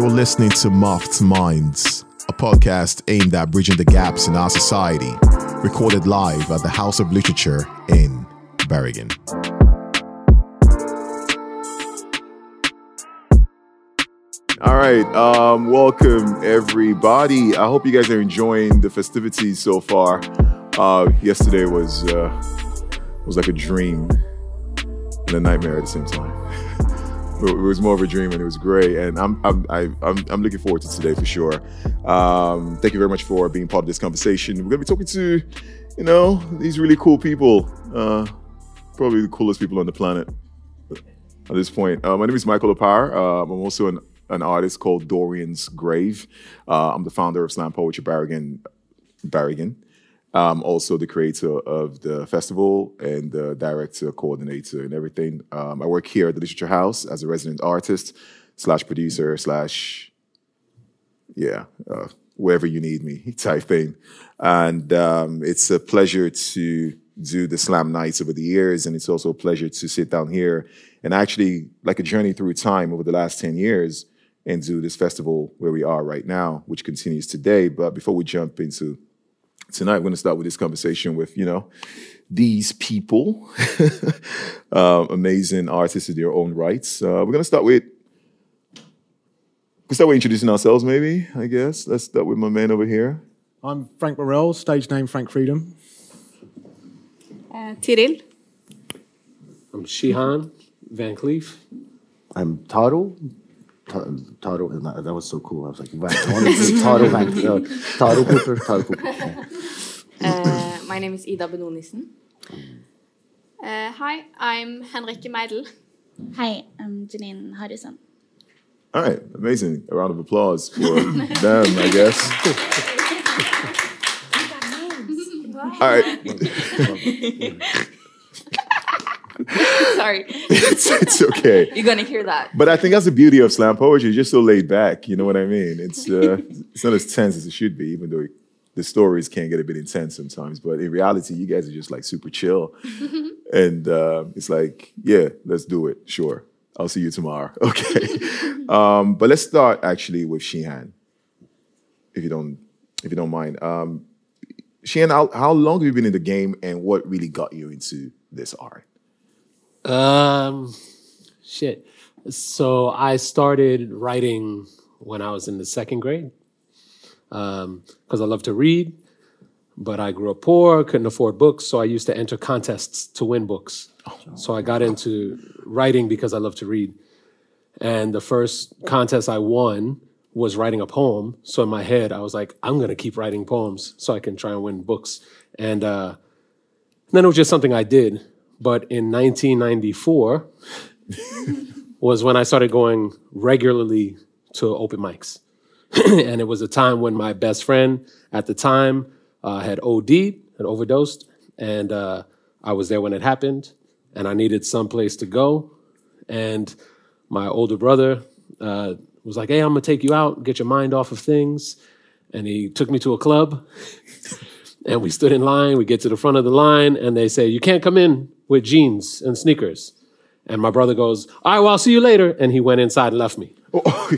You're listening to Muffed Minds, a podcast aimed at bridging the gaps in our society, recorded live at the House of Literature in Bergen. All right, um, welcome everybody. I hope you guys are enjoying the festivities so far. Uh, yesterday was uh, was like a dream and a nightmare at the same time. It was more of a dream and it was great. And I'm I'm I, am I'm looking forward to today for sure. Um, thank you very much for being part of this conversation. We're gonna be talking to, you know, these really cool people. Uh, probably the coolest people on the planet at this point. Uh, my name is Michael Apar. Uh, I'm also an an artist called Dorian's Grave. Uh, I'm the founder of Slam Poetry Bergen. Bergen. I'm also the creator of the festival and the director, coordinator, and everything. Um, I work here at the Literature House as a resident artist slash producer slash, yeah, uh, wherever you need me type thing. And um, it's a pleasure to do the slam nights over the years, and it's also a pleasure to sit down here and actually like a journey through time over the last 10 years and do this festival where we are right now, which continues today. But before we jump into tonight, we're going to start with this conversation with, you know, these people, uh, amazing artists in their own rights. Uh, we're going to start with, we start with introducing ourselves, maybe, I guess. Let's start with my man over here. I'm Frank Burrell, stage name Frank Freedom. Uh, Tiril. I'm Shihan Van Clief. I'm Taro, Taro, that was so cool. I was like, wow, I want Taro, uh, Taro Cooper, Taro Cooper. Yeah. Uh, my name is Ida Benonissen. Uh, hi, I'm Henrique Meidel. Hi, I'm Janine Harrison. All right, amazing. A round of applause for them, I guess. All right. Sorry. it's, it's, okay. You're gonna hear that. But I think that's the beauty of slam poetry. It's just so laid back. You know what I mean? It's uh, it's not as tense as it should be, even though the stories can get a bit intense sometimes. But in reality, you guys are just like super chill, and uh, it's like, yeah, let's do it. Sure, I'll see you tomorrow. Okay. um, but let's start actually with Shihan, if you don't if you don't mind. Um, Shihan, how, how long have you been in the game, and what really got you into this art? Um, shit. So I started writing when I was in the second grade because um, I love to read, but I grew up poor, couldn't afford books, so I used to enter contests to win books. So I got into writing because I love to read. And the first contest I won was writing a poem. So in my head, I was like, I'm going to keep writing poems so I can try and win books. And, uh, and then it was just something I did. But in 1994 was when I started going regularly to open mics. and it was a time when my best friend at the time uh, had OD'd, had overdosed, and uh, I was there when it happened, and I needed some place to go. And my older brother uh, was like, "Hey, I'm gonna take you out, get your mind off of things," and he took me to a club. and we stood in line. We get to the front of the line, and they say, "You can't come in with jeans and sneakers. And my brother goes, "All right, well, I'll see you later." And he went inside and left me.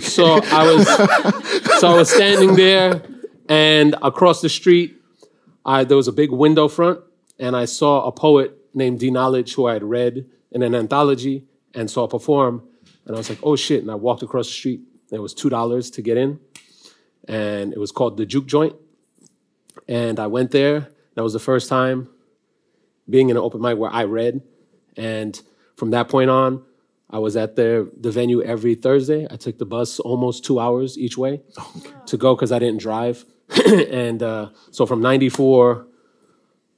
So I was, so I was standing there, and across the street, I, there was a big window front, and I saw a poet named D Knowledge who I had read in an anthology and saw perform, and I was like, "Oh shit!" And I walked across the street. It was two dollars to get in, and it was called the Juke Joint. And I went there. That was the first time being in an open mic where I read. And from that point on, I was at the, the venue every Thursday. I took the bus almost two hours each way to go because I didn't drive. and uh, so from 94,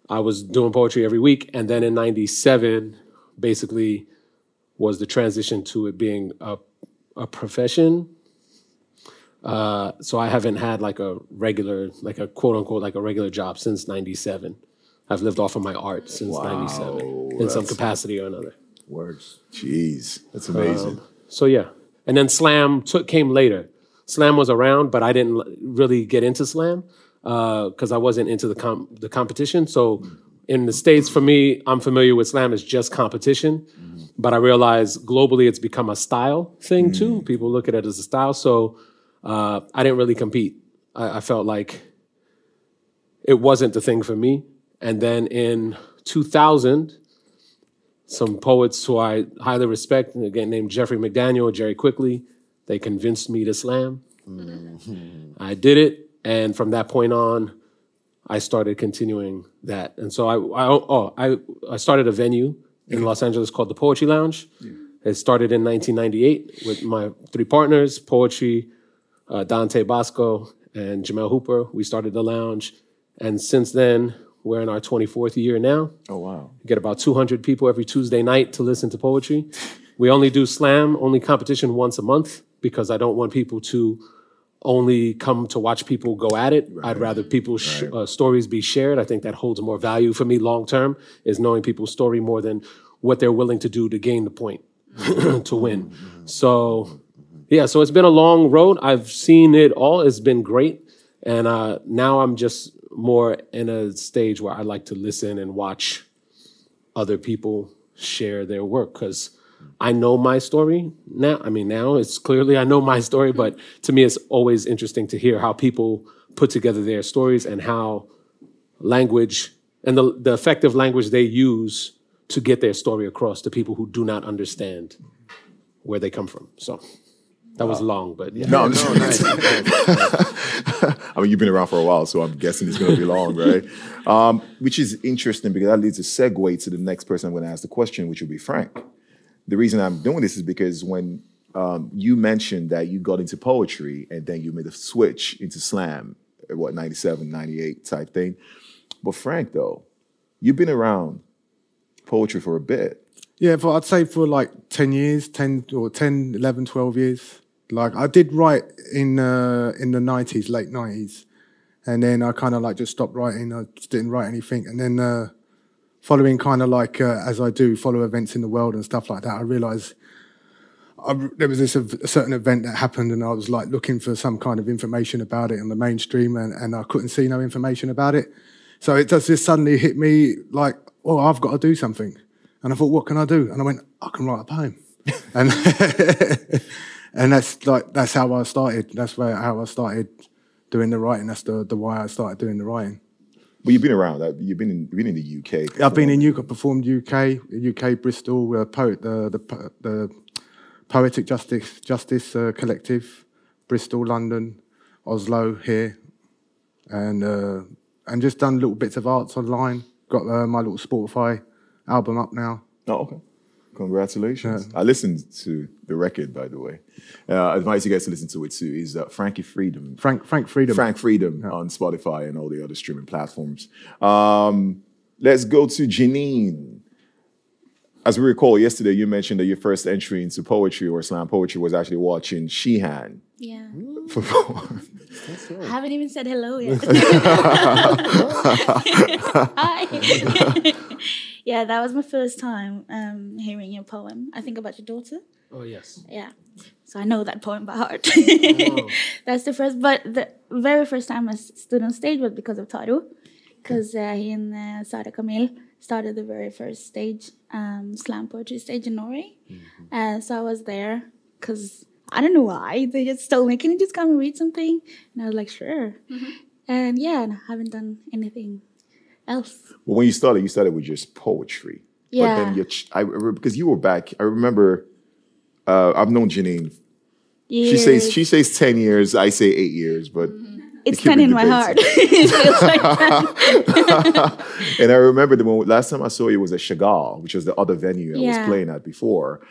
I was doing poetry every week. And then in 97, basically was the transition to it being a, a profession. Uh, so I haven't had like a regular, like a quote unquote, like a regular job since 97. I've lived off of my art since wow, '97 in some capacity or another. Words, jeez, that's amazing. Um, so yeah, and then slam took came later. Slam was around, but I didn't really get into slam because uh, I wasn't into the com- the competition. So in the states, for me, I'm familiar with slam as just competition, mm-hmm. but I realize globally it's become a style thing mm-hmm. too. People look at it as a style. So uh, I didn't really compete. I, I felt like it wasn't the thing for me. And then in 2000, some poets who I highly respect, again named Jeffrey McDaniel, Jerry Quickley, they convinced me to slam. I did it, and from that point on, I started continuing that. And so I, I oh, I, I started a venue in Los Angeles called the Poetry Lounge. It started in 1998 with my three partners, poetry, uh, Dante Basco, and Jamel Hooper. We started the lounge, and since then, we're in our 24th year now. Oh wow. We get about 200 people every Tuesday night to listen to poetry. We only do slam, only competition once a month because I don't want people to only come to watch people go at it. I'd rather people's sh- uh, stories be shared. I think that holds more value for me long term is knowing people's story more than what they're willing to do to gain the point to win. So yeah, so it's been a long road. I've seen it all. It's been great. And uh, now I'm just more in a stage where I like to listen and watch other people share their work because I know my story now. I mean, now it's clearly I know my story, but to me, it's always interesting to hear how people put together their stories and how language and the, the effective language they use to get their story across to people who do not understand where they come from. So that was long, but yeah. No, I'm just, I mean, you've been around for a while, so I'm guessing it's going to be long, right? Um, which is interesting because that leads a segue to the next person I'm going to ask the question, which will be Frank. The reason I'm doing this is because when um, you mentioned that you got into poetry and then you made a switch into slam, what, 97, 98 type thing. But Frank, though, you've been around poetry for a bit. Yeah, for I'd say for like 10 years, 10 or 10, 11, 12 years. Like I did write in uh, in the 90s, late 90s. And then I kind of like just stopped writing. I just didn't write anything. And then uh, following kind of like, uh, as I do, follow events in the world and stuff like that, I realized I, there was this a certain event that happened and I was like looking for some kind of information about it in the mainstream and, and I couldn't see no information about it. So it just, just suddenly hit me like, oh, I've got to do something. And I thought, what can I do? And I went, I can write a poem. and and that's like that's how I started. That's where how I started doing the writing. That's the, the why I started doing the writing. Well, you've been around. You've been in, you've been in the UK. I've been in UK, performed UK, UK Bristol, uh, poet, the, the the Poetic Justice Justice uh, Collective, Bristol, London, Oslo, here, and uh, and just done little bits of arts online. Got uh, my little Spotify album up now. Oh, okay. Congratulations. I listened to the record, by the way. Uh, I advise you guys to listen to it too. Is uh, Frankie Freedom. Frank Frank Freedom. Frank Freedom on Spotify and all the other streaming platforms. Um, let's go to Janine. As we recall, yesterday you mentioned that your first entry into poetry or slam poetry was actually watching Shihan Yeah. perform. I haven't even said hello yet. Hi. yeah, that was my first time um, hearing your poem. I think about your daughter. Oh, yes. Yeah. So I know that poem by heart. That's the first, but the very first time I stood on stage was because of Taro. Because uh, he and uh, Sara Camille started the very first stage, um, slam poetry stage in Norway. Uh, so I was there because I don't know why. They just told me, can you just come and read something? And I was like, sure. And yeah, and I haven't done anything else. Well, when you started, you started with just poetry. Yeah. But then you, I because you were back. I remember. Uh, I've known Janine. Years. She says she says ten years. I say eight years, but it's keep ten in my heart. it feels like and I remember the one, last time I saw you was at Chagall, which was the other venue I was playing at before.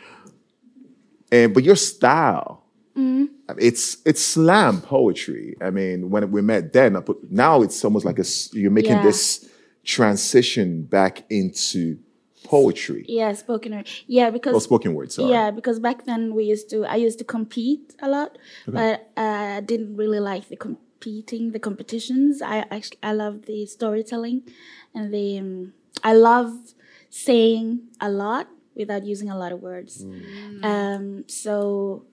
And but your style, Mm-hmm. It's it's slam poetry. I mean, when we met then, I put, now it's almost like a you're making Yeah. this transition back into poetry yeah, spoken word. Yeah, because or spoken word. Sorry. Yeah, because back then we used to, I used to compete a lot, but uh, I didn't really like the competing, the competitions. I actually, I love the storytelling, and the, um, I love saying a lot without using a lot of words. Um, so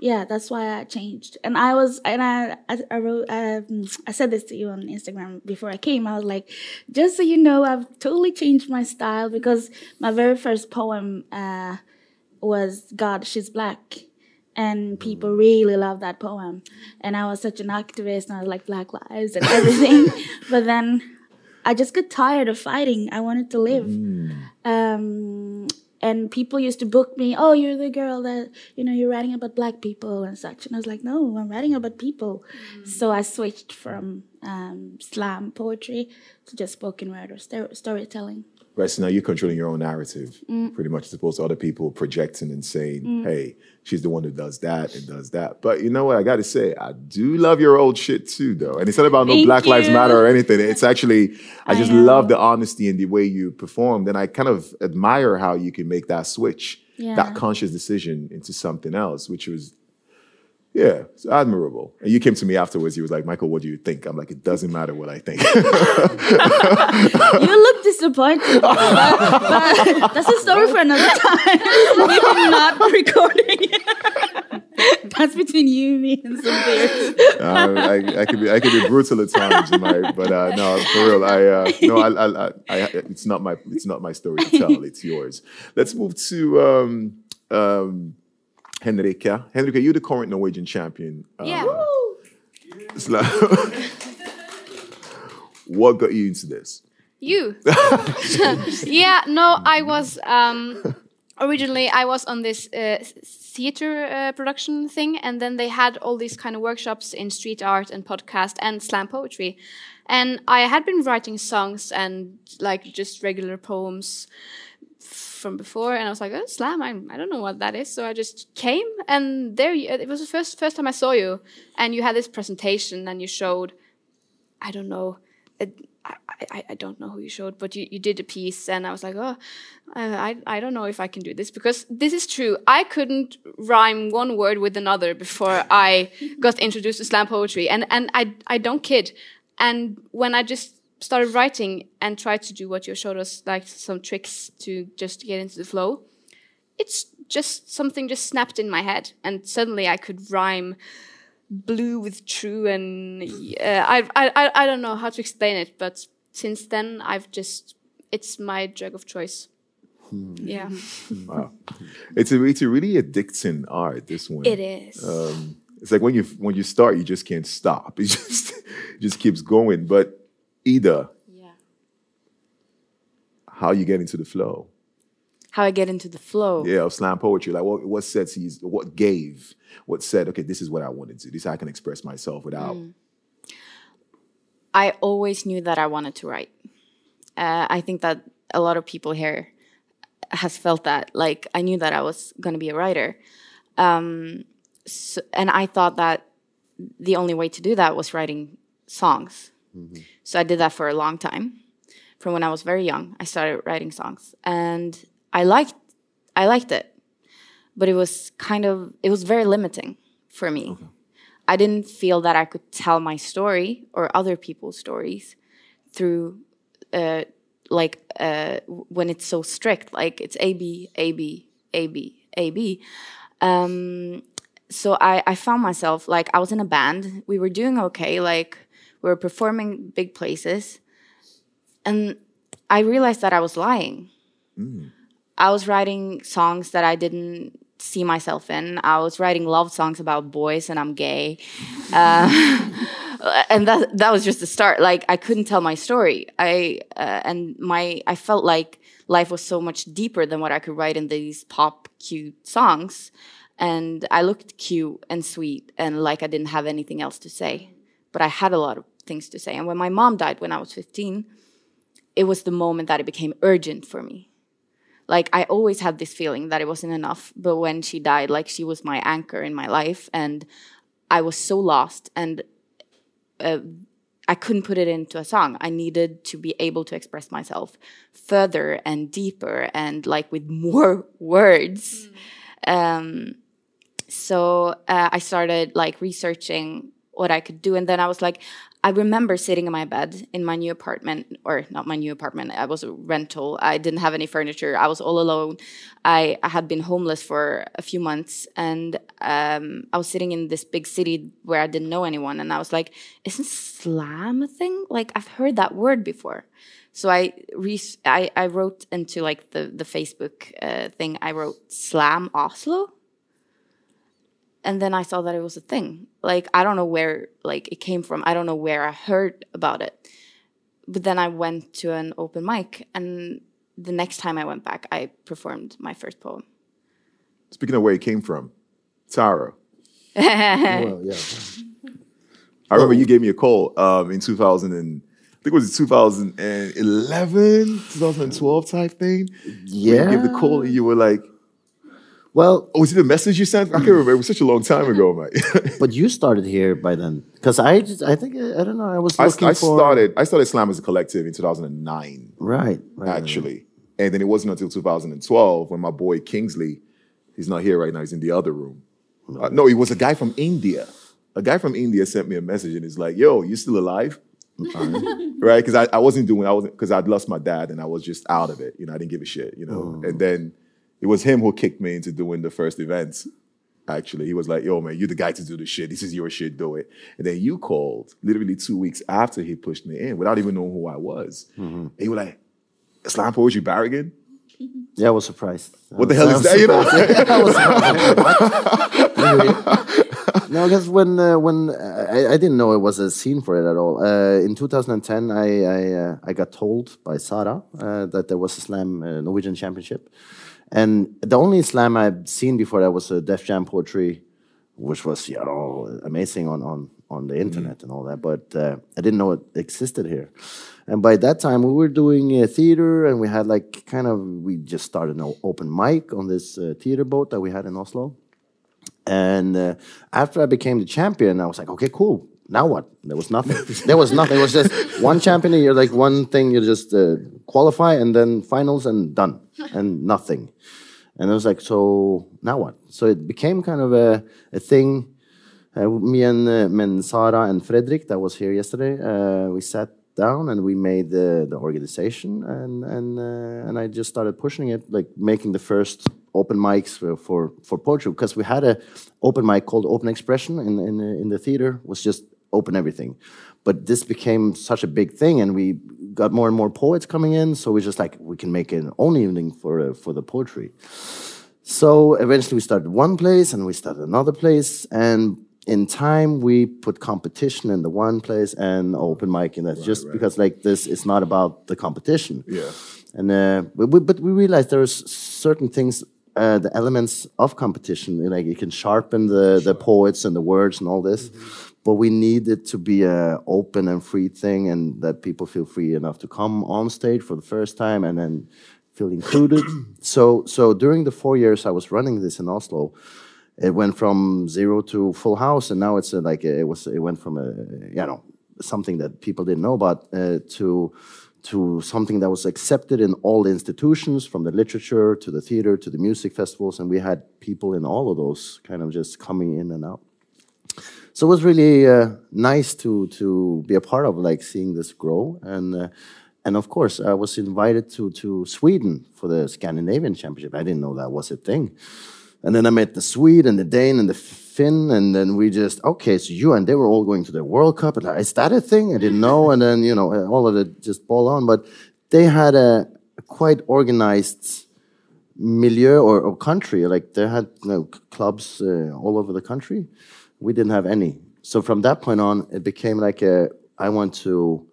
yeah, that's why I changed. And I was, and I, I, I wrote, um, I said this to you on Instagram before I came. I was like, just so you know, I've totally changed my style because my very first poem uh, was "God, She's Black," and people really loved that poem. And I was such an activist, and I was like Black Lives and everything. but then I just got tired of fighting. I wanted to live. Um, and people used to book me. Oh, you're the girl that you know you're writing about black people and such. And I was like, no, I'm writing about people. So I switched from um, slam poetry to just spoken word or sto- storytelling. Right, so now you're controlling your own narrative, Mm. pretty much, as opposed to other people projecting and saying, "Hey, she's the one who does that and does that." But you know what? I got to say, I do love your old shit too, though. And it's not about no Thank Black Lives. Matter or anything. It's actually, I I just know. love the honesty and the way you performed, and I kind of admire how you can make that switch, Yeah. that conscious decision into something else, which was. Yeah, it's admirable. And you came to me afterwards. You was like, Michael, what do you think? I'm like, it doesn't matter what I think. You look disappointed. but, but that's a story for another time. Maybe not recording. that's between you, me, and some beers. uh, I, I could be I could be brutal at times, my, but uh, no, for real. I uh, no, I, I, I, it's not my it's not my story to tell. It's yours. Let's move to um, um, Henrika. Henrika, you're the current Norwegian champion. Uh, Yeah. slam. what got you into this? You. yeah, no, I was um, originally I was on this uh, theater uh, production thing, and then they had all these kind of workshops in street art and podcast and slam poetry, and I had been writing songs and like just regular poems from before, and I was like, oh, slam, I, I don't know what that is, so I just came, and there you, it was the first first time I saw you, and you had this presentation, and you showed I don't know. It, I, I, I don't know who you showed, but you, you did a piece, and I was like, oh, I, I I don't know if I can do this because this is true. I couldn't rhyme one word with another before I got introduced to slam poetry, and and I I don't kid. And when I just started writing and tried to do what you showed us, like some tricks to just get into the flow, it's just something just snapped in my head, and suddenly I could rhyme blue with true and uh, I, I I don't know how to explain it but since then I've just it's my drug of choice yeah Wow, it's a it's a really addicting art. This one. it is Um, it's like when you when you start, you just can't stop. It just it just keeps going. But either Yeah. how you get into the flow, How I get into the flow. yeah, of slam poetry. Like what what said to you, what gave, what said, okay, this is what I want to do. This is how I can express myself without. I always knew that I wanted to write. Uh, I think that a lot of people here has felt that. Like I knew that I was going to be a writer, um, so, and I thought that the only way to do that was writing songs. So I did that for a long time. From when I was very young, I started writing songs, and I liked I liked it, but it was kind of it was very limiting for me. I didn't feel that I could tell my story or other people's stories through uh, like uh, when it's so strict, like it's A B A B A B A B. Um, so I, I found myself like I was in a band. We were doing okay, like we were performing big places, and I realized that I was lying. I was writing songs that I didn't see myself in. I was writing love songs about boys and I'm gay. Uh, and that that was just the start. Like I couldn't tell my story. I uh, and my I felt like life was so much deeper than what I could write in these pop cute songs. And I looked cute and sweet and like I didn't have anything else to say. But I had a lot of things to say. And when my mom died when I was 15, it was the moment that it became urgent for me like I always had this feeling that it wasn't enough. But when she died, like she was my anchor in my life, and I was so lost, and uh, I couldn't put it into a song. I needed to be able to express myself further and deeper, and like with more words. Um, so uh, I started like researching what I could do, and then I was like, I remember sitting in my bed in my new apartment, or not my new apartment. I was a rental. I didn't have any furniture. I was all alone. I, I had been homeless for a few months, and um, I was sitting in this big city where I didn't know anyone, and I was like, "Isn't slam a thing? Like I've heard that word before." So I I, I wrote into like the the Facebook uh, thing. I wrote slam Oslo and then I saw that it was a thing. Like I don't know where like it came from. I don't know where I heard about it. But then I went to an open mic, and the next time I went back, I performed my first poem. Speaking of where it came from, Taro. Well, yeah. I remember you gave me a call um, in 2000 and I think it was 2011, 2012 type thing. When Yeah. You gave the call and you were like, Well, oh, was it a message you sent? I can't remember. It was such a long time ago, mate. but you started here by then, because I, just, I think I don't know. I was I, looking I for started I started Slam as a collective in 2009, right, right. actually. And then it wasn't until 2012 when my boy Kingsley, he's not here right now, he's in the other room. Uh, no, he was a guy from India. A guy from India sent me a message and he's like, yo, you still alive? right? Because I, I wasn't doing, I wasn't, because I'd lost my dad and I was just out of it. You know, I didn't give a shit, you know? And then it was him who kicked me into doing the first events. Actually, he was like, yo, man, you're the guy to do the shit. This is your shit, do it. And then you called literally two weeks after he pushed me in without even knowing who I was. And you were like, Slam Poetry Bergen? Yeah, I was surprised. What the hell is that? You know? no, because when uh, when uh, I, I didn't know it was a scene for it at all. Uh, in 2010, I I, uh, I got told by Sara uh, that there was a slam uh, Norwegian championship, and the only slam I've seen before that was a Def Jam poetry, which was you know amazing on on on the internet and all that. But uh, I didn't know it existed here. And by that time, we were doing uh, theater, and we had like kind of we just started an open mic on this uh, theater boat that we had in Oslo. And uh, after I became the champion, I was like, okay, cool. Now what? There was nothing. there was nothing. It was just one champion You're like one thing. You just uh, qualify and then finals and done, and nothing. And I was like, so now what? So it became kind of a, a thing. Uh, me and uh, men Sara and Fredrik, that was here yesterday, uh, we sat down and we made the, the organization and and uh, and I just started pushing it, like making the first open mics for for, for poetry because we had a open mic called Open Expression in in in the theater was just open everything, but this became such a big thing and we got more and more poets coming in, so we just like we can make an own evening for uh, for the poetry. So eventually we started one place and we started another place and in time we put competition in the one place and open mic in that just because like this is not about the competition. Yeah. And uh, but, we, but we realized there's certain things, uh, the elements of competition, you know, like it can sharpen the, the poets and the words and all this. But we need it to be a open and free thing, and that people feel free enough to come on stage for the first time and then feel included. so so during the four years I was running this in Oslo, it went from zero to full house, and now it's uh, like it was. It went from a you know something that people didn't know about uh, to to something that was accepted in all the institutions, from the literature to the theater to the music festivals, and we had people in all of those kind of just coming in and out. So it was really uh, nice to to be a part of, like seeing this grow, and uh, and of course I was invited to to Sweden for the Scandinavian Championship. I didn't know that was a thing. And then I met the Swede and the Dane and the Finn, and then we just okay. So you and they were all going to the World Cup. And is that a thing? I didn't know. And then you know all of it just ball on. But they had a, a quite organized milieu or, or country. Like they had you know, clubs uh, all over the country. We didn't have any. So from that point on, it became like a I want to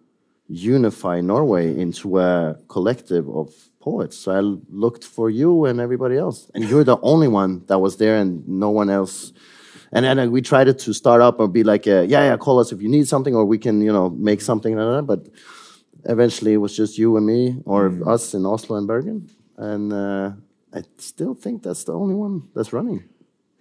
unify Norway into a collective of poets. So I looked for you and everybody else, and you're the only one that was there, and no one else. And then we tried to start up or be like, uh, yeah, yeah, call us if you need something, or we can, you know, make something. But eventually, it was just you and me, or us in Oslo and Bergen, and uh, I still think that's the only one that's running.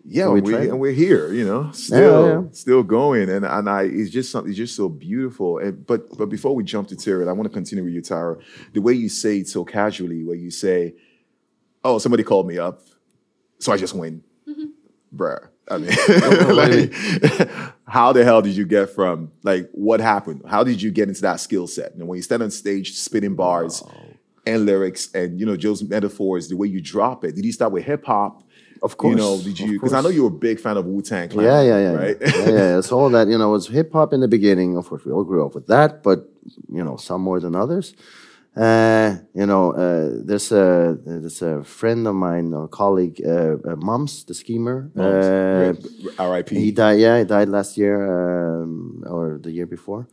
Yeah, we and, we, and we're here, you know, still yeah. still going, and and I it's just something it's just so beautiful. And but but before we jump to Taro, I want to continue with you, Taro. The way you say it so casually, where you say, "Oh, somebody called me up, so I just win," mm-hmm. bruh. I mean, like, how the hell did you get from like what happened? How did you get into that skill set? And when you stand on stage spitting bars and lyrics, and you know Joe's metaphors, the way you drop it. Did you start with hip hop? Of course. You know, did you? Because I know you were a big fan of Wu Tang Clan. Yeah, yeah, yeah, Right. yeah, yeah, yeah. It's all that you know. It was hip hop in the beginning. Of course, we all grew up with that, but you know, some more than others. Uh, you know, uh, there's a there's a friend of mine or colleague, uh, uh, Mums, the schemer. Uh, R.I.P. he died. Yeah, he died last year um, or the year before.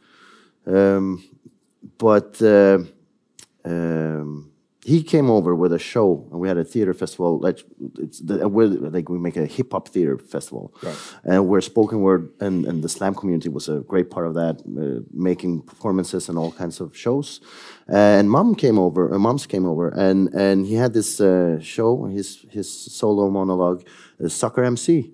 Um, but uh, um, he came over with a show, and we had a theater festival. Like it's the, like we make a hip hop theater festival, Right. and where spoken word and, and the slam community was a great part of that, uh, making performances and all kinds of shows. and mom came over, uh, Mums came over, and and he had this uh, show, his his solo monologue, uh, Soccer MC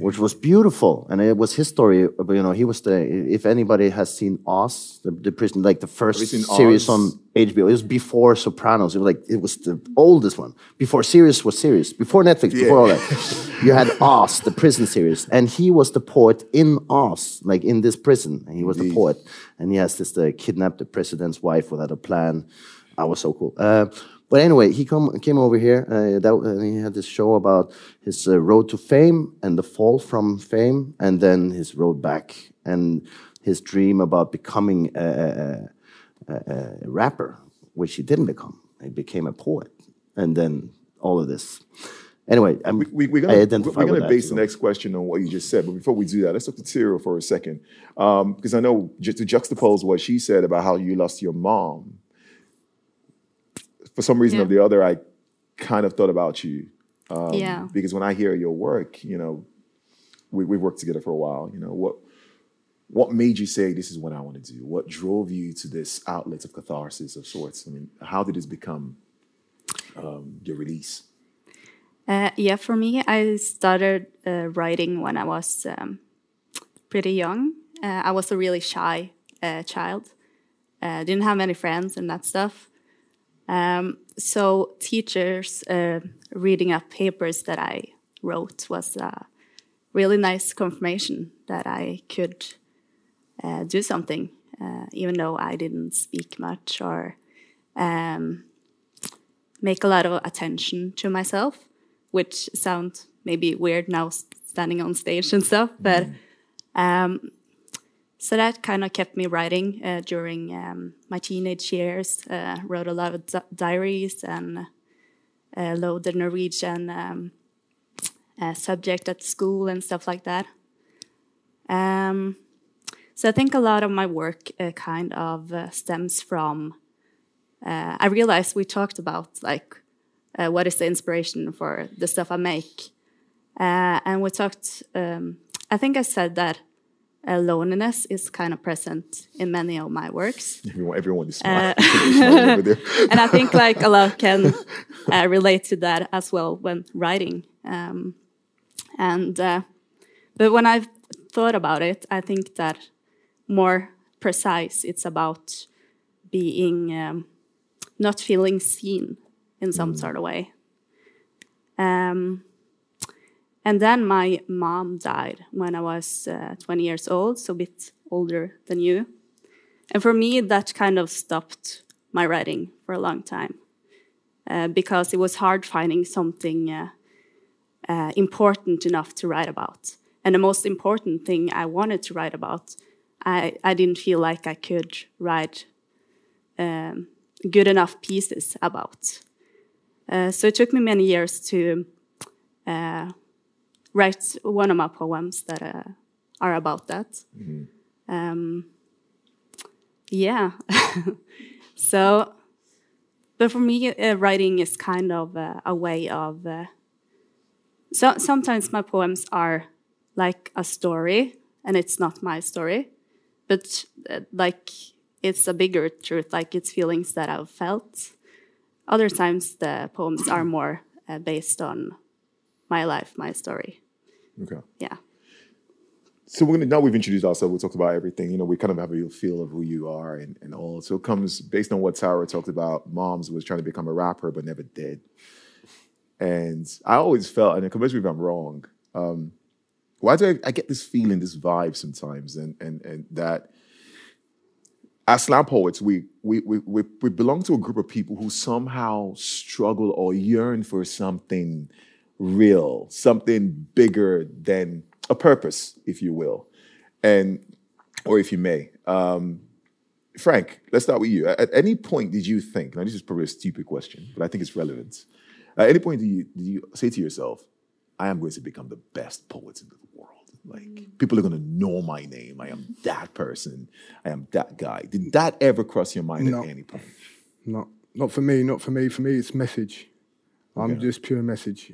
which was beautiful, and it was his story. You know, he was the. If anybody has seen Oz, the, the prison, like the first series Oz? on HBO, it was before Sopranos. It was like it was the oldest one. Before Sirius was Sirius. Before Netflix. Before all that, you had Oz, the prison series, and he was the poet in Oz, like in this prison. And he was the poet, and he has this the kidnapped the president's wife without a plan. I was so cool. Uh, but anyway, he come, came over here. Uh, that, and he had this show about his uh, road to fame and the fall from fame, and then his road back, and his dream about becoming a, a, a, a rapper, which he didn't become. He became a poet, and then all of this. Anyway, I'm, we, gonna, identify we're gonna base you the next question on what you just said. But before we do that, let's look at Tiril for a second. Um, because I know just to juxtapose what she said about how you lost your mom, for some reason or the other, I kind of thought about you. Um, Yeah. Because when I hear your work, you know, we, we've worked together for a while. You know, what what made you say this is what I want to do? What drove you to this outlet of catharsis of sorts? I mean, how did this become um, your release? Uh, yeah, for me, I started uh, writing when I was um, pretty young. Uh, I was a really shy uh, child. Uh, didn't have many friends and that stuff. Um, so teachers uh, reading up papers that I wrote was a really nice confirmation that I could uh, do something, uh, even though I didn't speak much or um, make a lot of attention to myself, which sounds maybe weird now standing on stage and stuff, but um, so that kind of kept me writing uh, during um, my teenage years. Uh, wrote a lot of di- diaries and uh, loaded Norwegian um, uh, subject at school and stuff like that. Um, so I think a lot of my work uh, kind of uh, stems from. Uh, I realized we talked about like what is the inspiration for the stuff I make, and we talked. Um, I think I said that uh, loneliness is kind of present in many of my works. Everyone, everyone is smart. Smiling over there. and I think like a lot can uh, relate to that as well when writing. Um, and uh, but when I've thought about it, I think that more precise, it's about being um, not feeling seen in some sort of way. Um, and then my mom died when I was uh, 20 years old, so a bit older than you. And for me, that kind of stopped my writing for a long time uh, because it was hard finding something uh, uh, important enough to write about. And the most important thing I wanted to write about, I, I didn't feel like I could write um, good enough pieces about. Uh, so it took me many years to uh, write one of my poems that uh, are about that. Um, yeah. so, but for me, uh, writing is kind of uh, a way of. Uh, so sometimes my poems are like a story, and it's not my story, but uh, like it's a bigger truth, like it's feelings that I've felt. Other times, the poems are more uh, based on my life, my story. Okay. Yeah. So we're gonna now we've introduced ourselves. We talked about everything. You know, we kind of have a feel of who you are and, and all. So it comes based on what Taro talked about. Mums was trying to become a rapper but never did. And I always felt, and convince me if I'm wrong. Um, why do I, I get this feeling, this vibe sometimes, and and and that as slam poets, we, we we we we belong to a group of people who somehow struggle or yearn for something real, something bigger than a purpose, if you will, and or if you may. Um, Frank, let's start with you. At, any point did you think? Now, this is probably a stupid question, but I think it's relevant. At any point did you, did you say to yourself, "I am going to become the best poet in the world"? Like people are going to know my name. I am that person. I am that guy. Did that ever cross your mind No. at any point? Not not for me. Not for me. For me, it's message. I'm just pure message,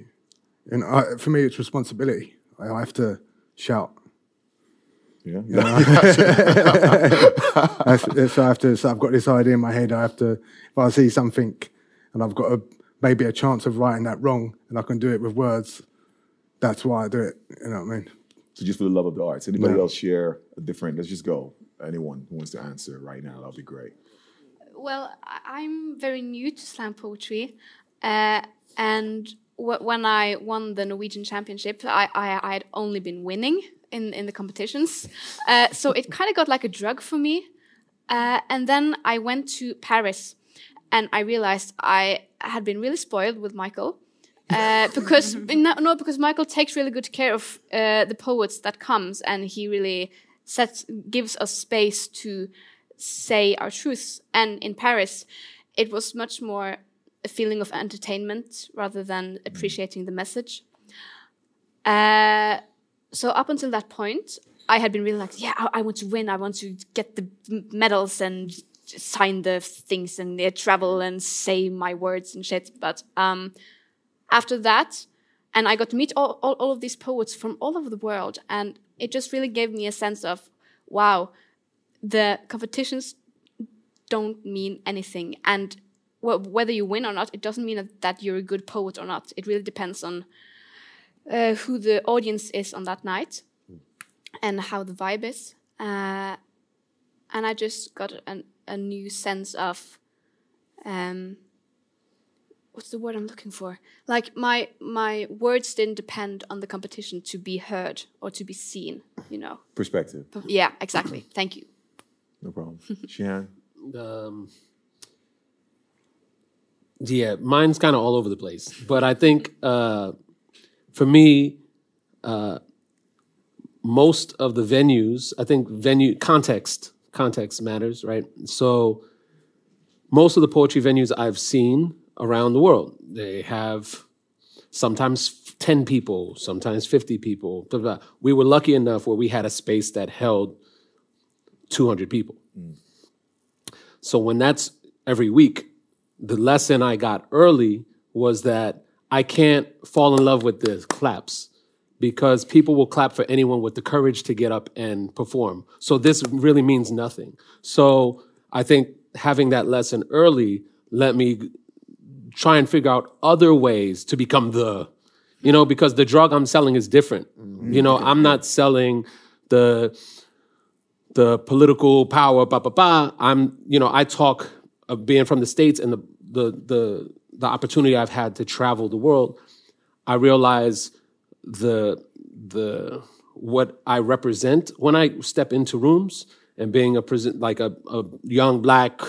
and I, for me, it's responsibility. I have to shout. Yeah. That's, that's I have to. So I've got this idea in my head. I have to. If I see something, and I've got a maybe a chance of writing that wrong, and I can do it with words. That's why I do it. You know what I mean? So just for the love of the arts. Anybody Yeah. else share a different? Let's just go. Anyone who wants to answer right now, that'll be great. Well, I- I'm very new to slam poetry, uh, and wh- when I won the Norwegian Championship, I, I, I had only been winning in, in the competitions, uh, so it kind of got like a drug for me. Uh, and then I went to Paris, and I realized I had been really spoiled with Michael. Uh, because no, no, because Michael takes really good care of uh, the poets that comes, and he really sets gives us space to say our truths. And in Paris, it was much more a feeling of entertainment rather than appreciating the message. Uh, so up until that point, I had been really like, yeah, I, I want to win. I want to get the medals and sign the things and uh, travel and say my words and shit. But um, after that, and I got to meet all, all, all of these poets from all over the world, and it just really gave me a sense of, wow, the competitions don't mean anything, and wh- whether you win or not, it doesn't mean that, that you're a good poet or not. It really depends on uh, who the audience is on that night and how the vibe is. Uh, and I just got an, a new sense of um, what's the word I'm looking for? Like my my words didn't depend on the competition to be heard or to be seen. You know. Perspective. Yeah, exactly. Thank you. No problem. Shihan? Um, yeah, mine's kind of all over the place, but I think uh, for me, uh, most of the venues, I think venue context context matters, right? So most of the poetry venues I've seen around the world, they have sometimes 10 people, sometimes 50 people. blah, blah. We were lucky enough where we had a space that held 200 people. So when that's every week, the lesson I got early was that I can't fall in love with the claps because people will clap for anyone with the courage to get up and perform. So this really means nothing. So I think having that lesson early let me try and figure out other ways to become the, you know, because the drug I'm selling is different. Mm-hmm. You know, I'm not selling the the political power, ba ba ba. I'm, you know, I talk of being from the states and the the the the opportunity I've had to travel the world. I realize the the what I represent when I step into rooms and being a present like a, a young black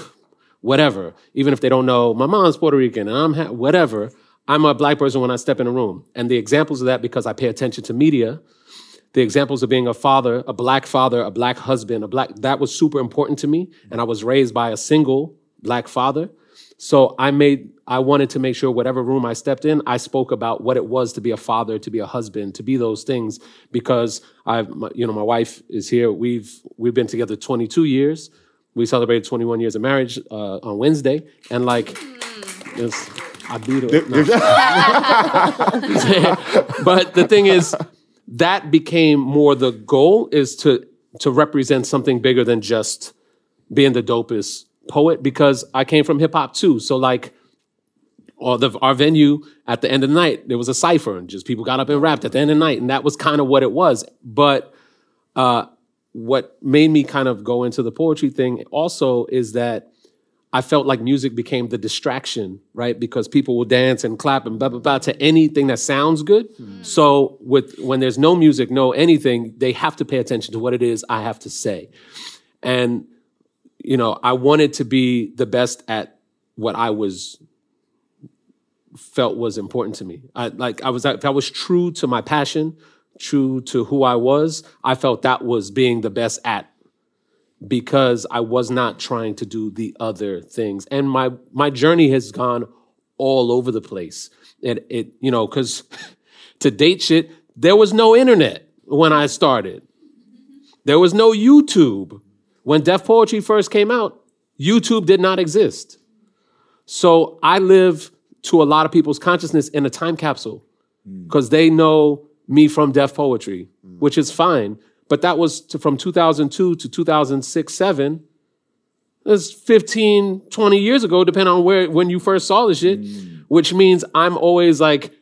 whatever, even if they don't know my mom's Puerto Rican and I'm ha- whatever. I'm a black person when I step in a room, and the examples of that because I pay attention to media the examples of being a father, a black father, a black husband, a black that was super important to me. And I was raised by a single black father. So I made I wanted to make sure whatever room I stepped in, I spoke about what it was to be a father, to be a husband, to be those things because I've my, you know my wife is here. We've we've been together 22 years. We celebrated 21 years of marriage uh, on Wednesday, and like, it's, I beat her. No. but the thing is, that became more the goal is to to represent something bigger than just being the dopest poet because I came from hip hop too. So like or the, our venue at the end of the night, there was a cipher and just people got up and rapped at the end of the night. And that was kind of what it was. But uh, what made me kind of go into the poetry thing also is that I felt like music became the distraction, right? Because people will dance and clap and blah blah blah to anything that sounds good. So with when there's no music, no anything, they have to pay attention to what it is I have to say. And you know, I wanted to be the best at what I was felt was important to me. I like I was if I was true to my passion, true to who I was, I felt that was being the best at because I was not trying to do the other things. And my my journey has gone all over the place. And it you know cuz to date shit there was no internet when I started. There was no YouTube. When Def Poetry first came out, YouTube did not exist. So I live to a lot of people's consciousness in a time capsule hmm. because they know me from Def Poetry, hmm. which is fine. But that was to, from 2002 to 2006, 7. That's 15, 20 years ago, depending on where when you first saw the shit, hmm. which means I'm always like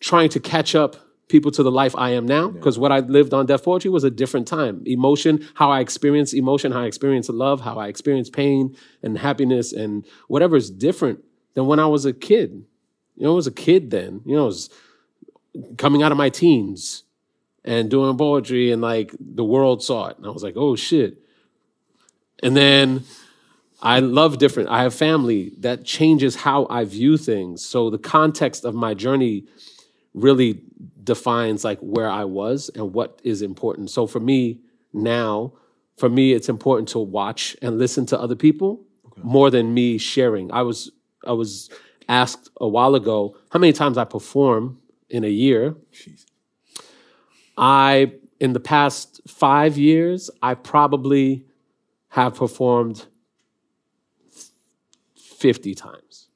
trying to catch up people to the life I am now. Because what I lived on Def Poetry was a different time. Emotion, how I experience emotion, how I experience love, how I experience pain and happiness and whatever is different than when I was a kid. You know, I was a kid then. You know, I was coming out of my teens and doing poetry and like the world saw it. And I was like, oh shit. And then I love different. I have family that changes how I view things. So the context of my journey really defines like where I was and what is important. So for me now, for me it's important to watch and listen to other people more than me sharing. I was I was asked a while ago how many times I perform in a year. I in the past 5 years I probably have performed 50 times.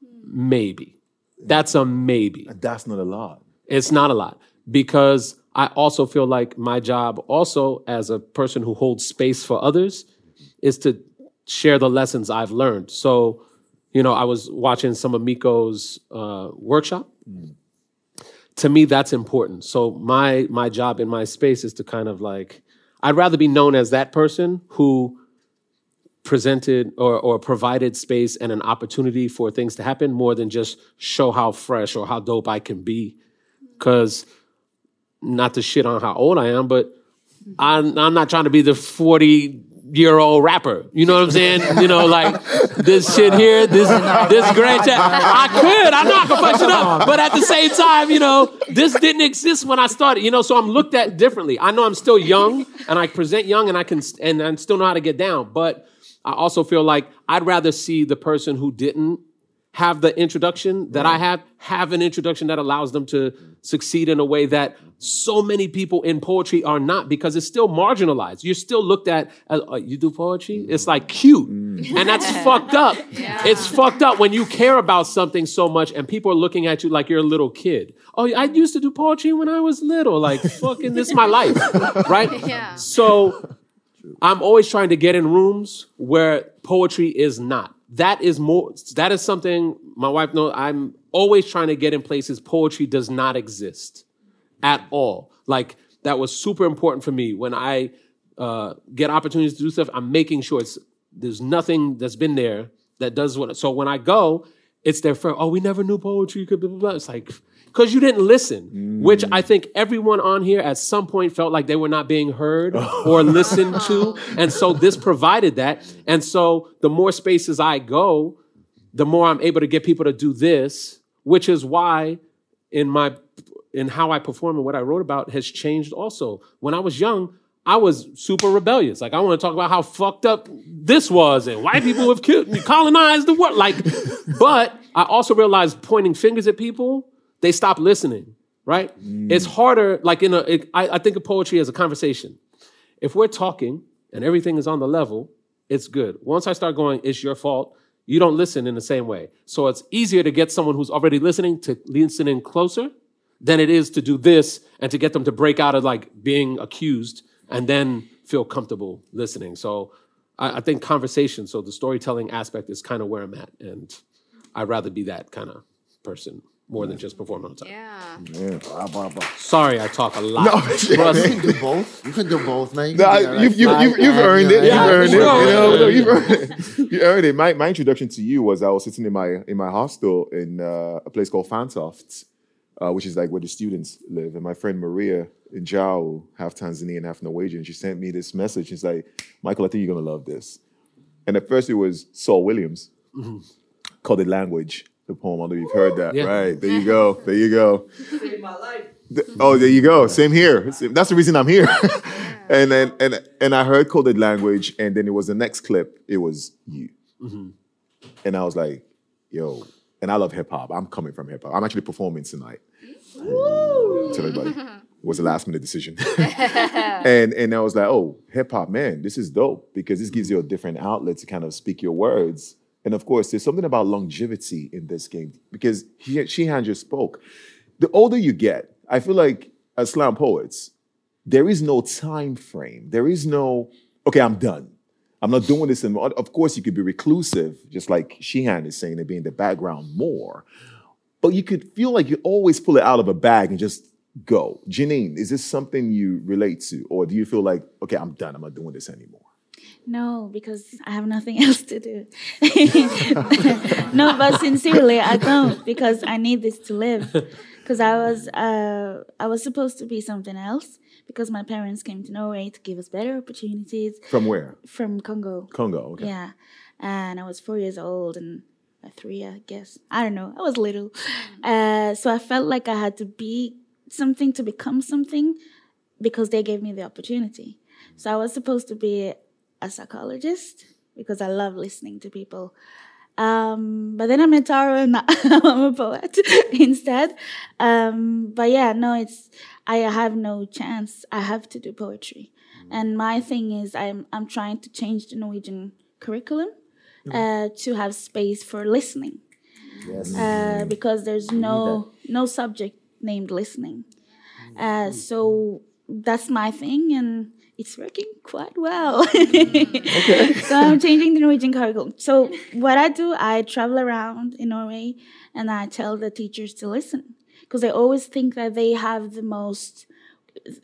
Hmm. Maybe. That's a maybe. That's not a lot. It's not a lot because I also feel like my job, also as a person who holds space for others, is to share the lessons I've learned. So, you know, I was watching some of Miko's uh, workshop. To me, that's important. So my my job in my space is to kind of like, I'd rather be known as that person who presented or, or provided space and an opportunity for things to happen more than just show how fresh or how dope I can be. Because not to shit on how old I am, but I'm, I'm not trying to be the 40 year old rapper. You know what I'm saying? You know, like this shit here, this this great chat. I could, I know I could fuck it up, but at the same time, you know, this didn't exist when I started. You know, so I'm looked at differently. I know I'm still young, and I present young, and I can, and I still know how to get down. But I also feel like I'd rather see the person who didn't have the introduction that I have have an introduction that allows them to succeed in a way that so many people in poetry are not because it's still marginalized. You're still looked at as uh, you do poetry. It's like cute, and that's fucked up. It's fucked up when you care about something so much and people are looking at you like you're a little kid. Oh, I used to do poetry when I was little. Like fucking, this is my life, right? Yeah. So I'm always trying to get in rooms where poetry is not. That is more. That is something my wife knows. I'm always trying to get in places poetry does not exist at all. Like that was super important for me when I uh, get opportunities to do stuff. I'm making sure it's there's nothing that's been there that does what. So when I go, it's their first. Oh, we never knew poetry could. Blah, blah, blah. It's like because you didn't listen, which I mm. think everyone on here at some point felt like they were not being heard or listened to. And so this provided that. And so the more spaces I go, the more I'm able to get people to do this, which is why in my in how I perform and what I wrote about has changed also. When I was young, I was super rebellious. Like I want to talk about how fucked up this was and white people have killed, colonized the world. Like, but I also realized pointing fingers at people they stop listening, right? Mm. It's harder, like in a, it, I, I think of poetry as a conversation. If we're talking and everything is on the level, it's good. Once I start going, it's your fault, you don't listen in the same way. So it's easier to get someone who's already listening to listen in closer than it is to do this and to get them to break out of like being accused and then feel comfortable listening. So I, I think conversation, so the storytelling aspect is kind of where I'm at. And I'd rather be that kind of person more than just perform on time. Yeah. Blah, blah, blah. Sorry, I talk a lot. No, Trust You can do both. You can do both, man. You no, I, you, like, you've, you've, you've earned it. You've earned it. You know, you've earned it. You earned it. My, my introduction to you was I was sitting in my in my hostel in uh, a place called Fantoft, uh, which is like where the students live. And my friend Maria in Jao, half Tanzanian, half Norwegian, she sent me this message. She's like, Michael, I think you're gonna love this. And at first it was Saul Williams Coded Language, the poem. I know you've heard that. Yeah. Right. There you go. There you go. Th- Oh, there you go. Same here. That's the reason I'm here. and then and and I heard coded language, and then it was the next clip. It was you, mm-hmm. and I was like, "Yo!" And I love hip hop. I'm coming from hip hop. I'm actually performing tonight. Tell everybody, it was a last minute decision, and and I was like, "Oh, hip hop, man, this is dope because this gives you a different outlet to kind of speak your words." And of course, there's something about longevity in this game because he, Shihan just spoke. The older you get, I feel like as slam poets, there is no time frame. There is no, okay, I'm done. I'm not doing this anymore. Of course, you could be reclusive, just like Shihan is saying, and be in the background more. But you could feel like you always pull it out of a bag and just go. Janine, is this something you relate to? Or do you feel like, okay, I'm done. I'm not doing this anymore? No, because I have nothing else to do. no, but sincerely, I don't because I need this to live. Because I was, uh, I was supposed to be something else because my parents came to Norway to give us better opportunities From where? from Congo. Congo, okay. Yeah, and I was four years old and three, I guess. I don't know. I was little, uh, so I felt like I had to be something to become something because they gave me the opportunity. So I was supposed to be a psychologist because I love listening to people. Um, but then I met Taro and I'm a poet instead. Um, but yeah, no, it's I have no chance. I have to do poetry, and my thing is I'm I'm trying to change the Norwegian curriculum uh, to have space for listening Yes. uh, because there's no no subject named listening. Uh, so that's my thing, and it's working quite well. okay. so I'm changing the Norwegian curriculum. So what I do, I travel around in Norway, and I tell the teachers to listen because they always think that they have the most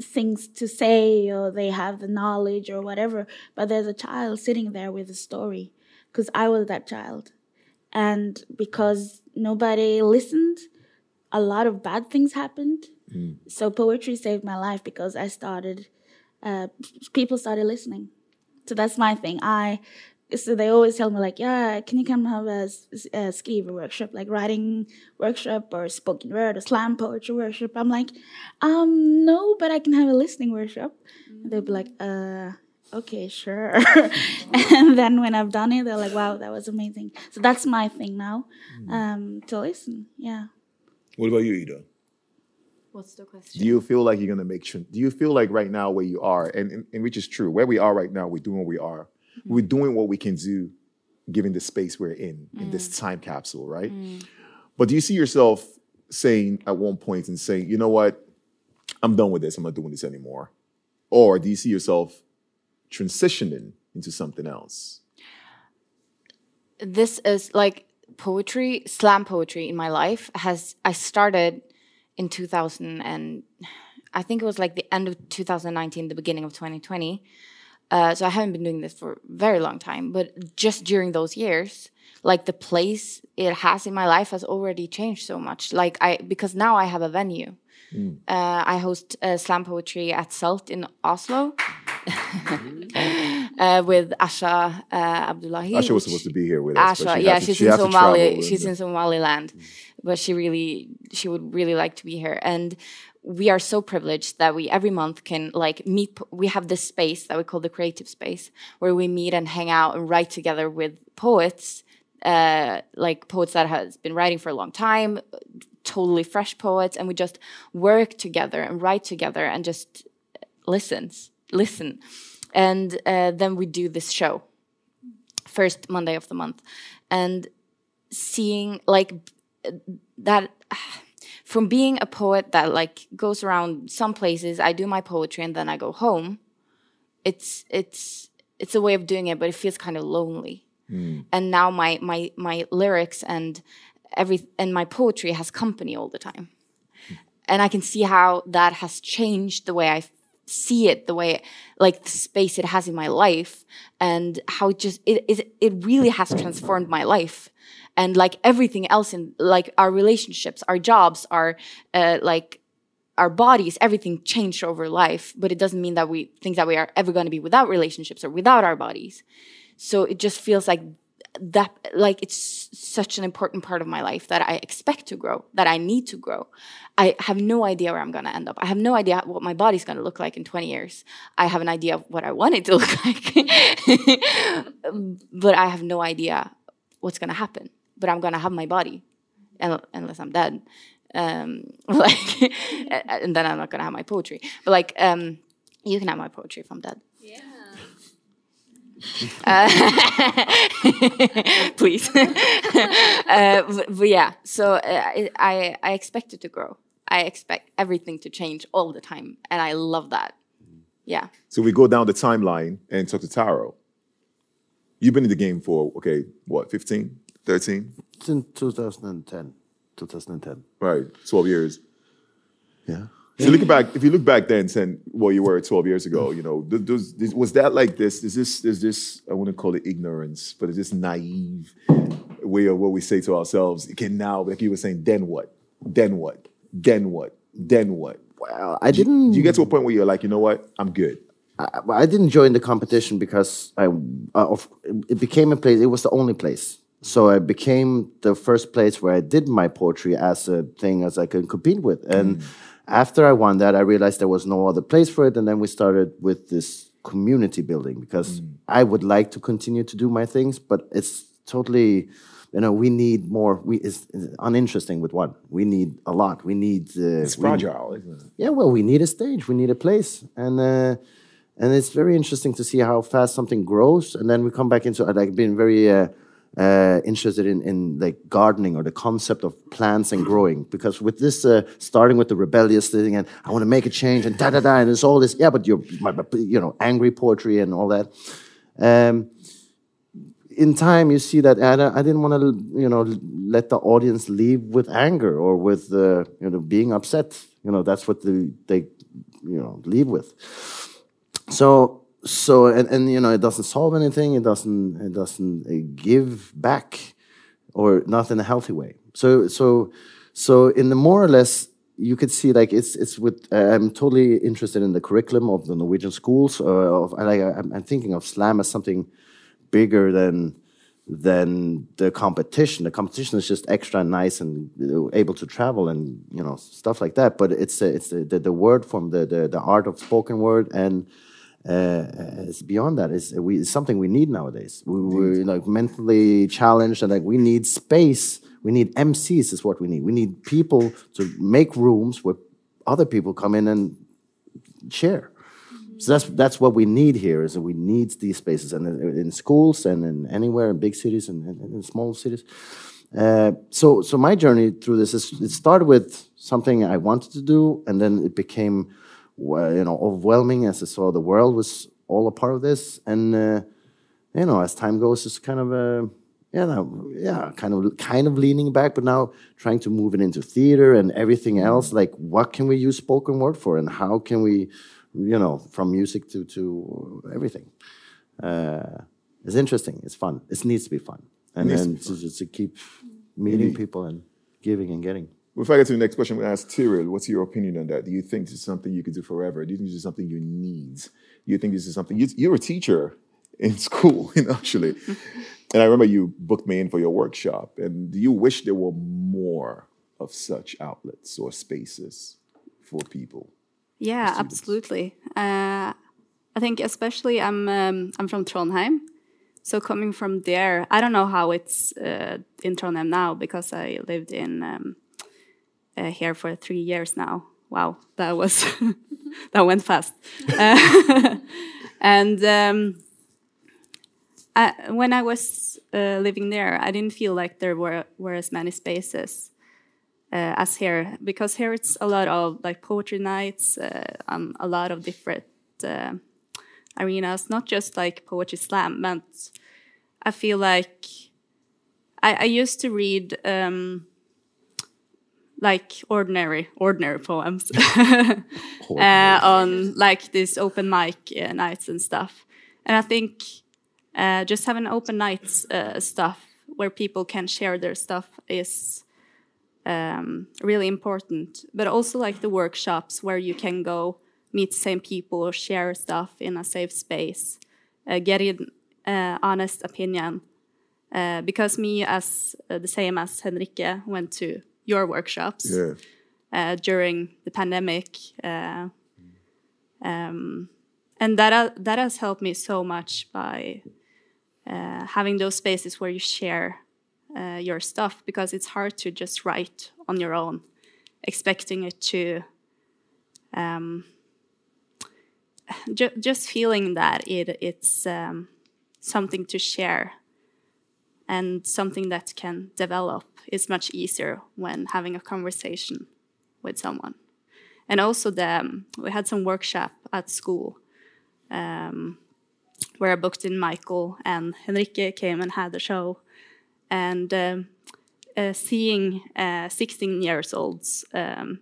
things to say or they have the knowledge or whatever but there's a child sitting there with a story because i was that child and because nobody listened a lot of bad things happened mm. so poetry saved my life because i started uh, people started listening. So that's my thing. I so they always tell me like yeah can you come have a, s- a skiver workshop like writing workshop or spoken word or slam poetry workshop? I'm like um no but i can have a listening workshop. And they'll be like uh okay sure. And then when i've done it they're like wow that was amazing. So that's my thing now um to listen yeah. What about you, Ida? What's the question? Do you feel like you're gonna make? tran- Do you feel like right now where you are, and, and, and which is true, where we are right now, we're doing what we are. Mm-hmm. We're doing what we can do, given the space we're in in this mm. time capsule, right? Mm. But do you see yourself saying at one point and saying, you know what, I'm done with this. I'm not doing this anymore, or do you see yourself transitioning into something else? this is like poetry slam poetry in my life has i started in 2000 and i think it was like the end of 2019 the beginning of 2020 uh, so i haven't been doing this for a very long time but just during those years like the place it has in my life has already changed so much. Like i because now i have a venue. Uh, i host uh, slam poetry at Salt in oslo uh, with asha uh, abdullahi Asha was supposed to be here with us. Asha, she yeah, to- she's she in Somali. She's in Somaliland, but she really, she would really like to be here. And we are so privileged that we every month can like meet. We have this space that we call the creative space, where we meet and hang out and write together with poets, uh, like poets that has been writing for a long time, totally fresh poets, and we just work together and write together and just listens, listen, and uh, then we do this show first Monday of the month, and seeing like that from being a poet that like goes around some places, I do my poetry and then I go home. It's it's it's a way of doing it, but it feels kind of lonely. And now my my my lyrics and every and my poetry has company all the time, and I can see how that has changed the way I see it the way like the space it has in my life and how it just it it, it really has transformed my life. And like everything else in like our relationships our jobs our uh, like our bodies everything changed over life. But it doesn't mean that we think that we are ever going to be without relationships or without our bodies. So it just feels like that like it's such an important part of my life that I expect to grow, that I need to grow. I have no idea where I'm going to end up. I have no idea what my body's going to look like in 20 years. I have an idea of what I want it to look like, but I have no idea what's going to happen. But I'm going to have my body, unless I'm dead. Um, like, and then I'm not going to have my poetry. But like, um, you can have my poetry if I'm dead. Yeah. Uh, please. uh, but, but, yeah, so uh, I I expect it to grow. I expect everything to change all the time, and I love that. Yeah. So we go down the timeline and talk to Taro. You've been in the game for okay, what, 15, 13? Since 2010. 2010. Right, 12 years. Yeah. So looking back, if you look back then, saying well, you were 12 years ago, you know, does, does, was that like this? Is this is this I wouldn't call it ignorance, but is this naive way of what we say to ourselves? Okay, now, like you were saying, then what? Then what? Then what? Then what? Well, I didn't. Do you get to a point where you're like, you know what? I'm good. I, I didn't join the competition because I, uh, it became a place. It was the only place. So I became the first place where I did my poetry as a thing as I could compete with. And mm. After I won that, I realized there was no other place for it. And then we started with this community building because mm. I would like to continue to do my things, but it's totally you know, we need more. We it's, it's, uninteresting with one. We need a lot. We need. Uh, it's fragile, isn't it? Yeah, well, we need a stage. We need a place, and uh, and it's very interesting to see how fast something grows. And then we come back into. Like, been very uh, uh, interested in in like gardening or the concept of plants and growing because with this uh, starting with the rebellious thing and I want to make a change and da da da and it's all this. Yeah, but you're you know angry poetry and all that. Um, in time you see that I, I didn't want to you know let the audience leave with anger or with uh, you know being upset you know that's what the, they you know leave with so so and, and you know it doesn't solve anything it doesn't it doesn't uh, give back or not in a healthy way so so so in the more or less you could see like it's it's with uh, I'm totally interested in the curriculum of the Norwegian schools. Uh, of like I'm, I'm, thinking of slam as something bigger than than the competition. The competition is just extra nice and able to travel and you know stuff like that. But it's it's the, the word form, the, the the art of spoken word, and uh, it's beyond that. It's, we, it's something we need nowadays. We, we're like mentally challenged, and like we need space. We need MCs. Is what we need. We need people to make rooms where other people come in and share. So that's that's what we need here. Is that we need these spaces, and in, in schools and in anywhere in big cities and, in small cities. Uh, so so my journey through this is it started with something I wanted to do, and then it became you know overwhelming as I saw the world was all a part of this, and uh, you know as time goes, it's kind of a yeah, no, yeah, kind of kind of leaning back, but now trying to move it into theater and everything else. Like, what can we use spoken word for, and how can we you know, from music to to everything. Uh, it's interesting. It's fun. It needs to be fun, and then to, to, to, keep meeting people and giving and getting. Before I get to the next question, I'm going to ask Tiril, what's your opinion on that? Do you think this is something you could do forever? Do you think this is something you need? Do you think this is something you, you're a teacher in school, actually, and I remember you booked me in for your workshop. And do you wish there were more of such outlets or spaces for people? Yeah, absolutely. Uh, I think especially I'm um, I'm from Trondheim, so coming from there, I don't know how it's uh, in Trondheim now because I lived in um, uh, here for three years now. Wow, that was that went fast. Uh, and um, I, when I was uh, living there, I didn't feel like there were were as many spaces uh, as here because here it's a lot of like poetry nights, uh, um, a lot of different uh, arenas, not just like poetry slam. But I feel like I, I used to read um, like ordinary ordinary poems uh, on like these open mic uh, nights and stuff, and I think uh, just having open nights stuff where people can share their stuff is um, really important. But also like the workshops where you can go meet the same people, or share stuff in a safe space, uh, get an uh, honest opinion. uh, because me, as uh, the same as Henrike, went to your workshops Yeah. uh, during the pandemic, uh, um, and that uh, that has helped me so much by uh, having those spaces where you share uh, your stuff because it's hard to just write on your own, expecting it to. Um, ju- just feeling that it it's um, something to share and something that can develop is much easier when having a conversation with someone. And also, the um, we had some workshop at school um, where I booked in Michael and Henrike came and had the show, and um, uh, seeing uh, 16 years olds um,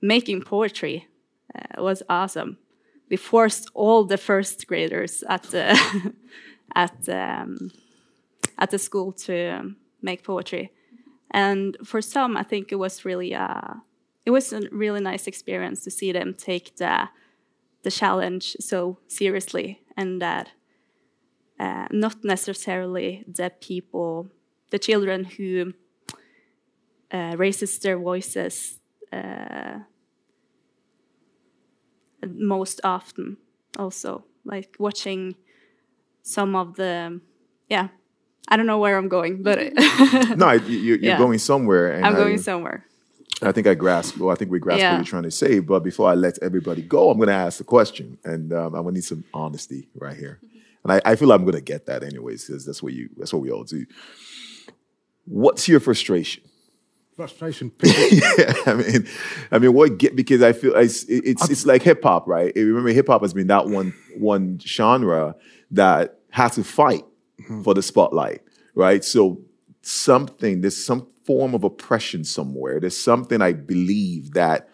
making poetry uh, was awesome. We forced all the first graders at the at um, at the school to um, make poetry, and for some, I think it was really uh, it was a really nice experience to see them take the the challenge so seriously, and that uh, not necessarily the people, the children who uh, raises their voices uh, most often also like watching some of the yeah i don't know where i'm going but No, you, you- you're Yeah. going somewhere. And i'm I, going somewhere I think I grasp. Well, I think we grasp Yeah. what you're trying to say. But before I let everybody go, I'm going to ask the question, and um, I'm going to need some honesty right here. And I, I feel I'm going to get that anyways, because that's what you. That's what we all do. What's your frustration? Frustration. Yeah, I mean, I mean, what get because I feel it's it's it's like hip hop, right? Remember, hip hop has been that one one genre that has to fight for the spotlight, right? So something there's some form of oppression somewhere. There's something I believe that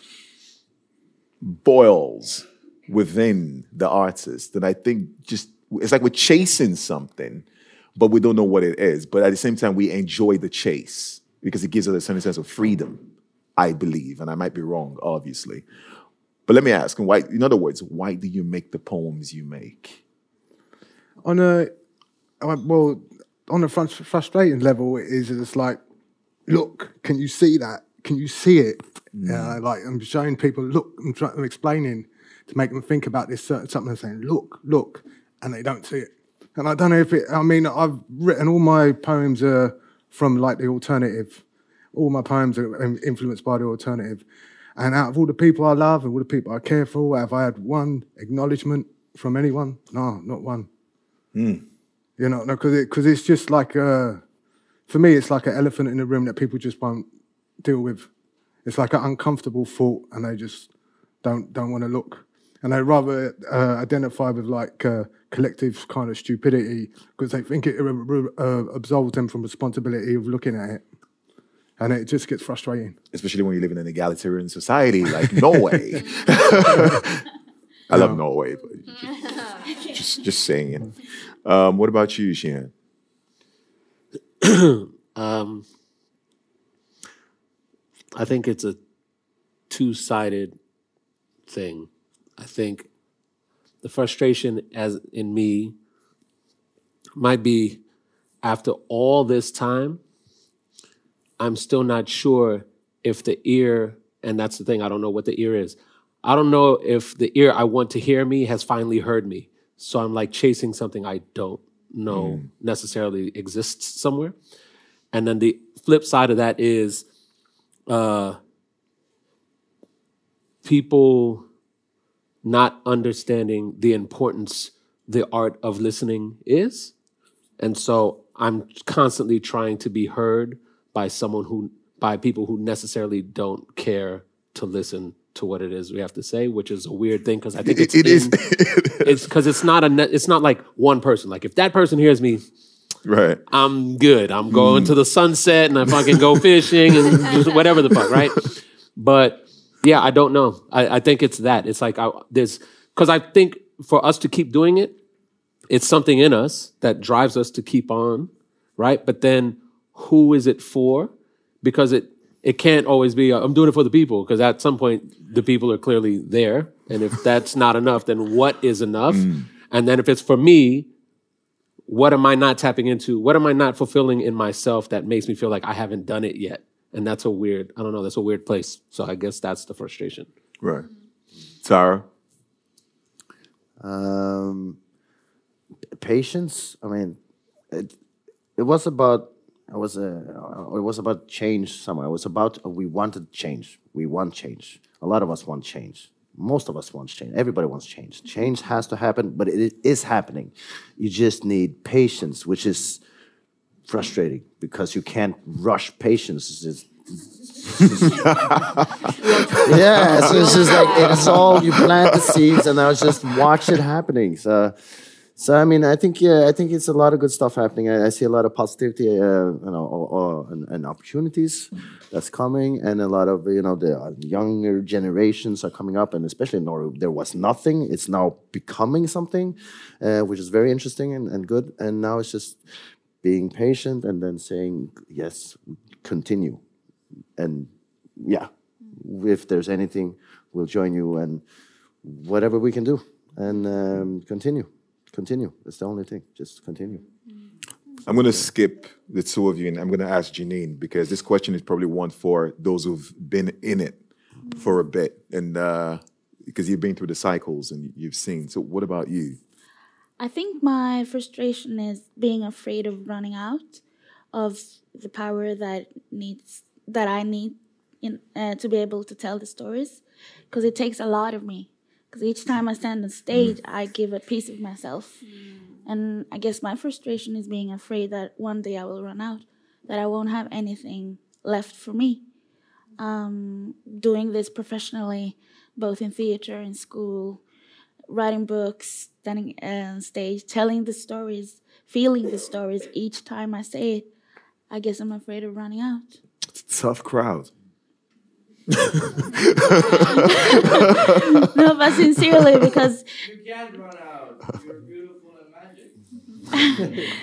boils within the artist, and I think just it's like we're chasing something, but we don't know what it is. But at the same time, we enjoy the chase because it gives us a certain sense of freedom. I believe, and I might be wrong, obviously. But let me ask, why? In other words, why do you make the poems you make? on a well on a frustrating level it is it's like look can you see that? Can you see it? Uh, like i'm showing people look i'm, trying, I'm explaining to make them think about this certain something and saying look look and they don't see it. And i don't know if it i mean i've written all my poems uh, from like the alternative. All my poems are influenced by the alternative. And out of all the people i love and all the people i care for have i had one acknowledgement from anyone? No not one you know, because it, cause it's just like, uh, for me, it's like an elephant in the room that people just won't deal with. It's like an uncomfortable thought, and they just don't don't want to look. And they rather uh, identify with like uh, collective kind of stupidity because they think it uh, absolves them from responsibility of looking at it, and it just gets frustrating. Especially when you live in an egalitarian society like Norway. I love Norway, but just just saying. Um, what about you, Shan? Um, I think it's a two sided thing. I think the frustration as in me might be after all this time, I'm still not sure if the ear, and that's the thing, I don't know what the ear is. I don't know if the ear I want to hear me has finally heard me. So I'm like chasing something I don't know necessarily exists somewhere. And then the flip side of that is uh, people not understanding the importance the art of listening is. And so I'm constantly trying to be heard by someone who, by people who necessarily don't care to listen to what it is we have to say, which is a weird thing because I think it's It is. in- it's because it's not a it's not like one person. Like if that person hears me, right. I'm good. I'm going mm. to the sunset and I fucking go fishing and whatever the fuck, right? But yeah, I don't know. I, I think it's that. It's like I, there's because I think for us to keep doing it, it's something in us that drives us to keep on, right? But then who is it for? Because it it can't always be I'm doing it for the people because at some point the people are clearly there, and if that's not enough, then what is enough? And then if it's for me, what am I not tapping into? What am I not fulfilling in myself that makes me feel like I haven't done it yet? And that's a weird, I don't know, that's a weird place. So I guess that's the frustration. Right. Taro? Um, patience. I mean, it, it was about it was a it was about change somewhere. It was about uh, we wanted change. We want change. A lot of us want change. Most of us want change. Everybody wants change. Change has to happen, but it is happening. You just need patience, which is frustrating because you can't rush patience. It's yeah, so it's just like it's all you plant the seeds, and now just watch it happening. So, so I mean, I think yeah, I think it's a lot of good stuff happening. I, I see a lot of positivity, uh, you know, or, or, and, and, opportunities that's coming, and a lot of you know the younger generations are coming up, and especially in Norway, there was nothing. It's now becoming something, uh, which is very interesting and, and good. And now it's just being patient and then saying yes, continue and yeah, if there's anything, we'll join you and whatever we can do and um, continue. Continue. That's the only thing. Just continue. I'm going to skip the two of you and I'm going to ask Janine because this question is probably one for those who've been in it for a bit and uh, because you've been through the cycles and you've seen. So, what about you? I think my frustration is being afraid of running out of the power that needs that I need in, uh, to be able to tell the stories because it takes a lot of me. Because each time I stand on stage, mm. I give a piece of myself. Mm. And I guess my frustration is being afraid that one day I will run out, that I won't have anything left for me. Um, doing this professionally, both in theater and school, writing books, standing on stage, telling the stories, feeling the stories each time I say it, I guess I'm afraid of running out. It's a Tough crowd. No, but sincerely, because you can't run out. You're beautiful and magic.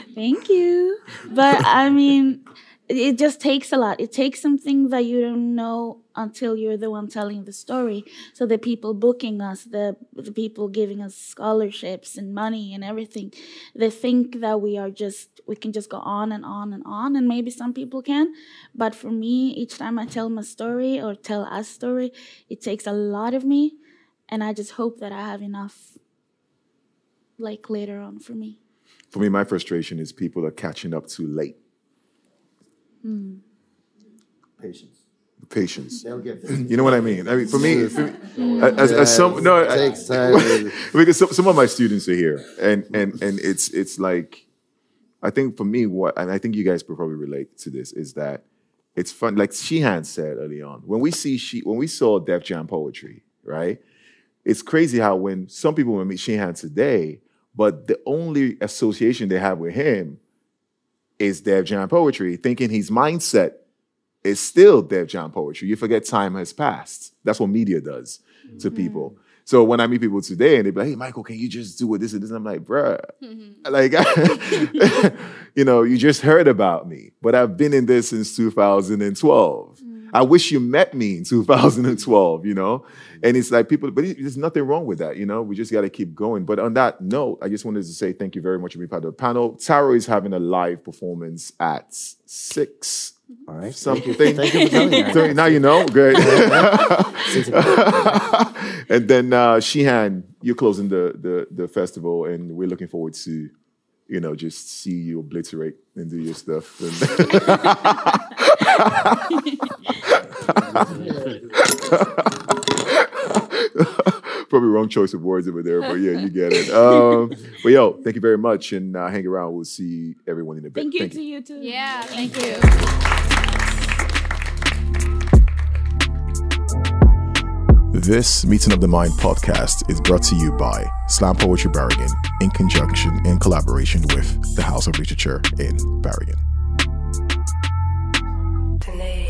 Thank you, but I mean, it just takes a lot. It takes something that you don't know until you're the one telling the story. So the people booking us, the the people giving us scholarships and money and everything, they think that we are just we can just go on and on and on, and maybe some people can. But for me, each time I tell my story or tell a story, it takes a lot of me, and I just hope that I have enough, like later on for me. For me, my frustration is people are catching up too late Mm. Patience. Patience. They'll get there. You know what I mean? I mean, for me, for me as, as, some no, it takes time. because some, some of my students are here, and and and it's it's like, I think for me, what and I think you guys probably relate to this is that it's fun. Like Shihan said early on, when we see she when we saw Def Jam poetry, right? It's crazy how when some people will meet Shihan today, but the only association they have with him is Def Jam poetry, thinking his mindset is still Def Jam poetry. You forget time has passed. That's what media does mm-hmm. to people. So when I meet people today and they be like, hey, Michael, can you just do it this and this? And I'm like, bruh, mm-hmm. like, you know, you just heard about me, but I've been in this since 2012. Mm-hmm. I wish you met me in 2012, you know? And it's like people, but there's nothing wrong with that, you know? We just got to keep going. But on that note, I just wanted to say thank you very much for being part of the panel. Taro is having a live performance at six. All right. Something. Thank you for telling me. So now you know. Great. and then uh, Shihan, you're closing the, the the festival, and we're looking forward to you know, just see you obliterate and do your stuff. Probably wrong choice of words over there, but yeah, you get it. Um, but yo, thank you very much, and uh, hang around. We'll see everyone in a bit. Thank you thank to you. you too. Yeah, thank, thank you. This Meeting of the Mind podcast is brought to you by Slam Poetry Bergen in conjunction and collaboration with the House of Literature in Bergen they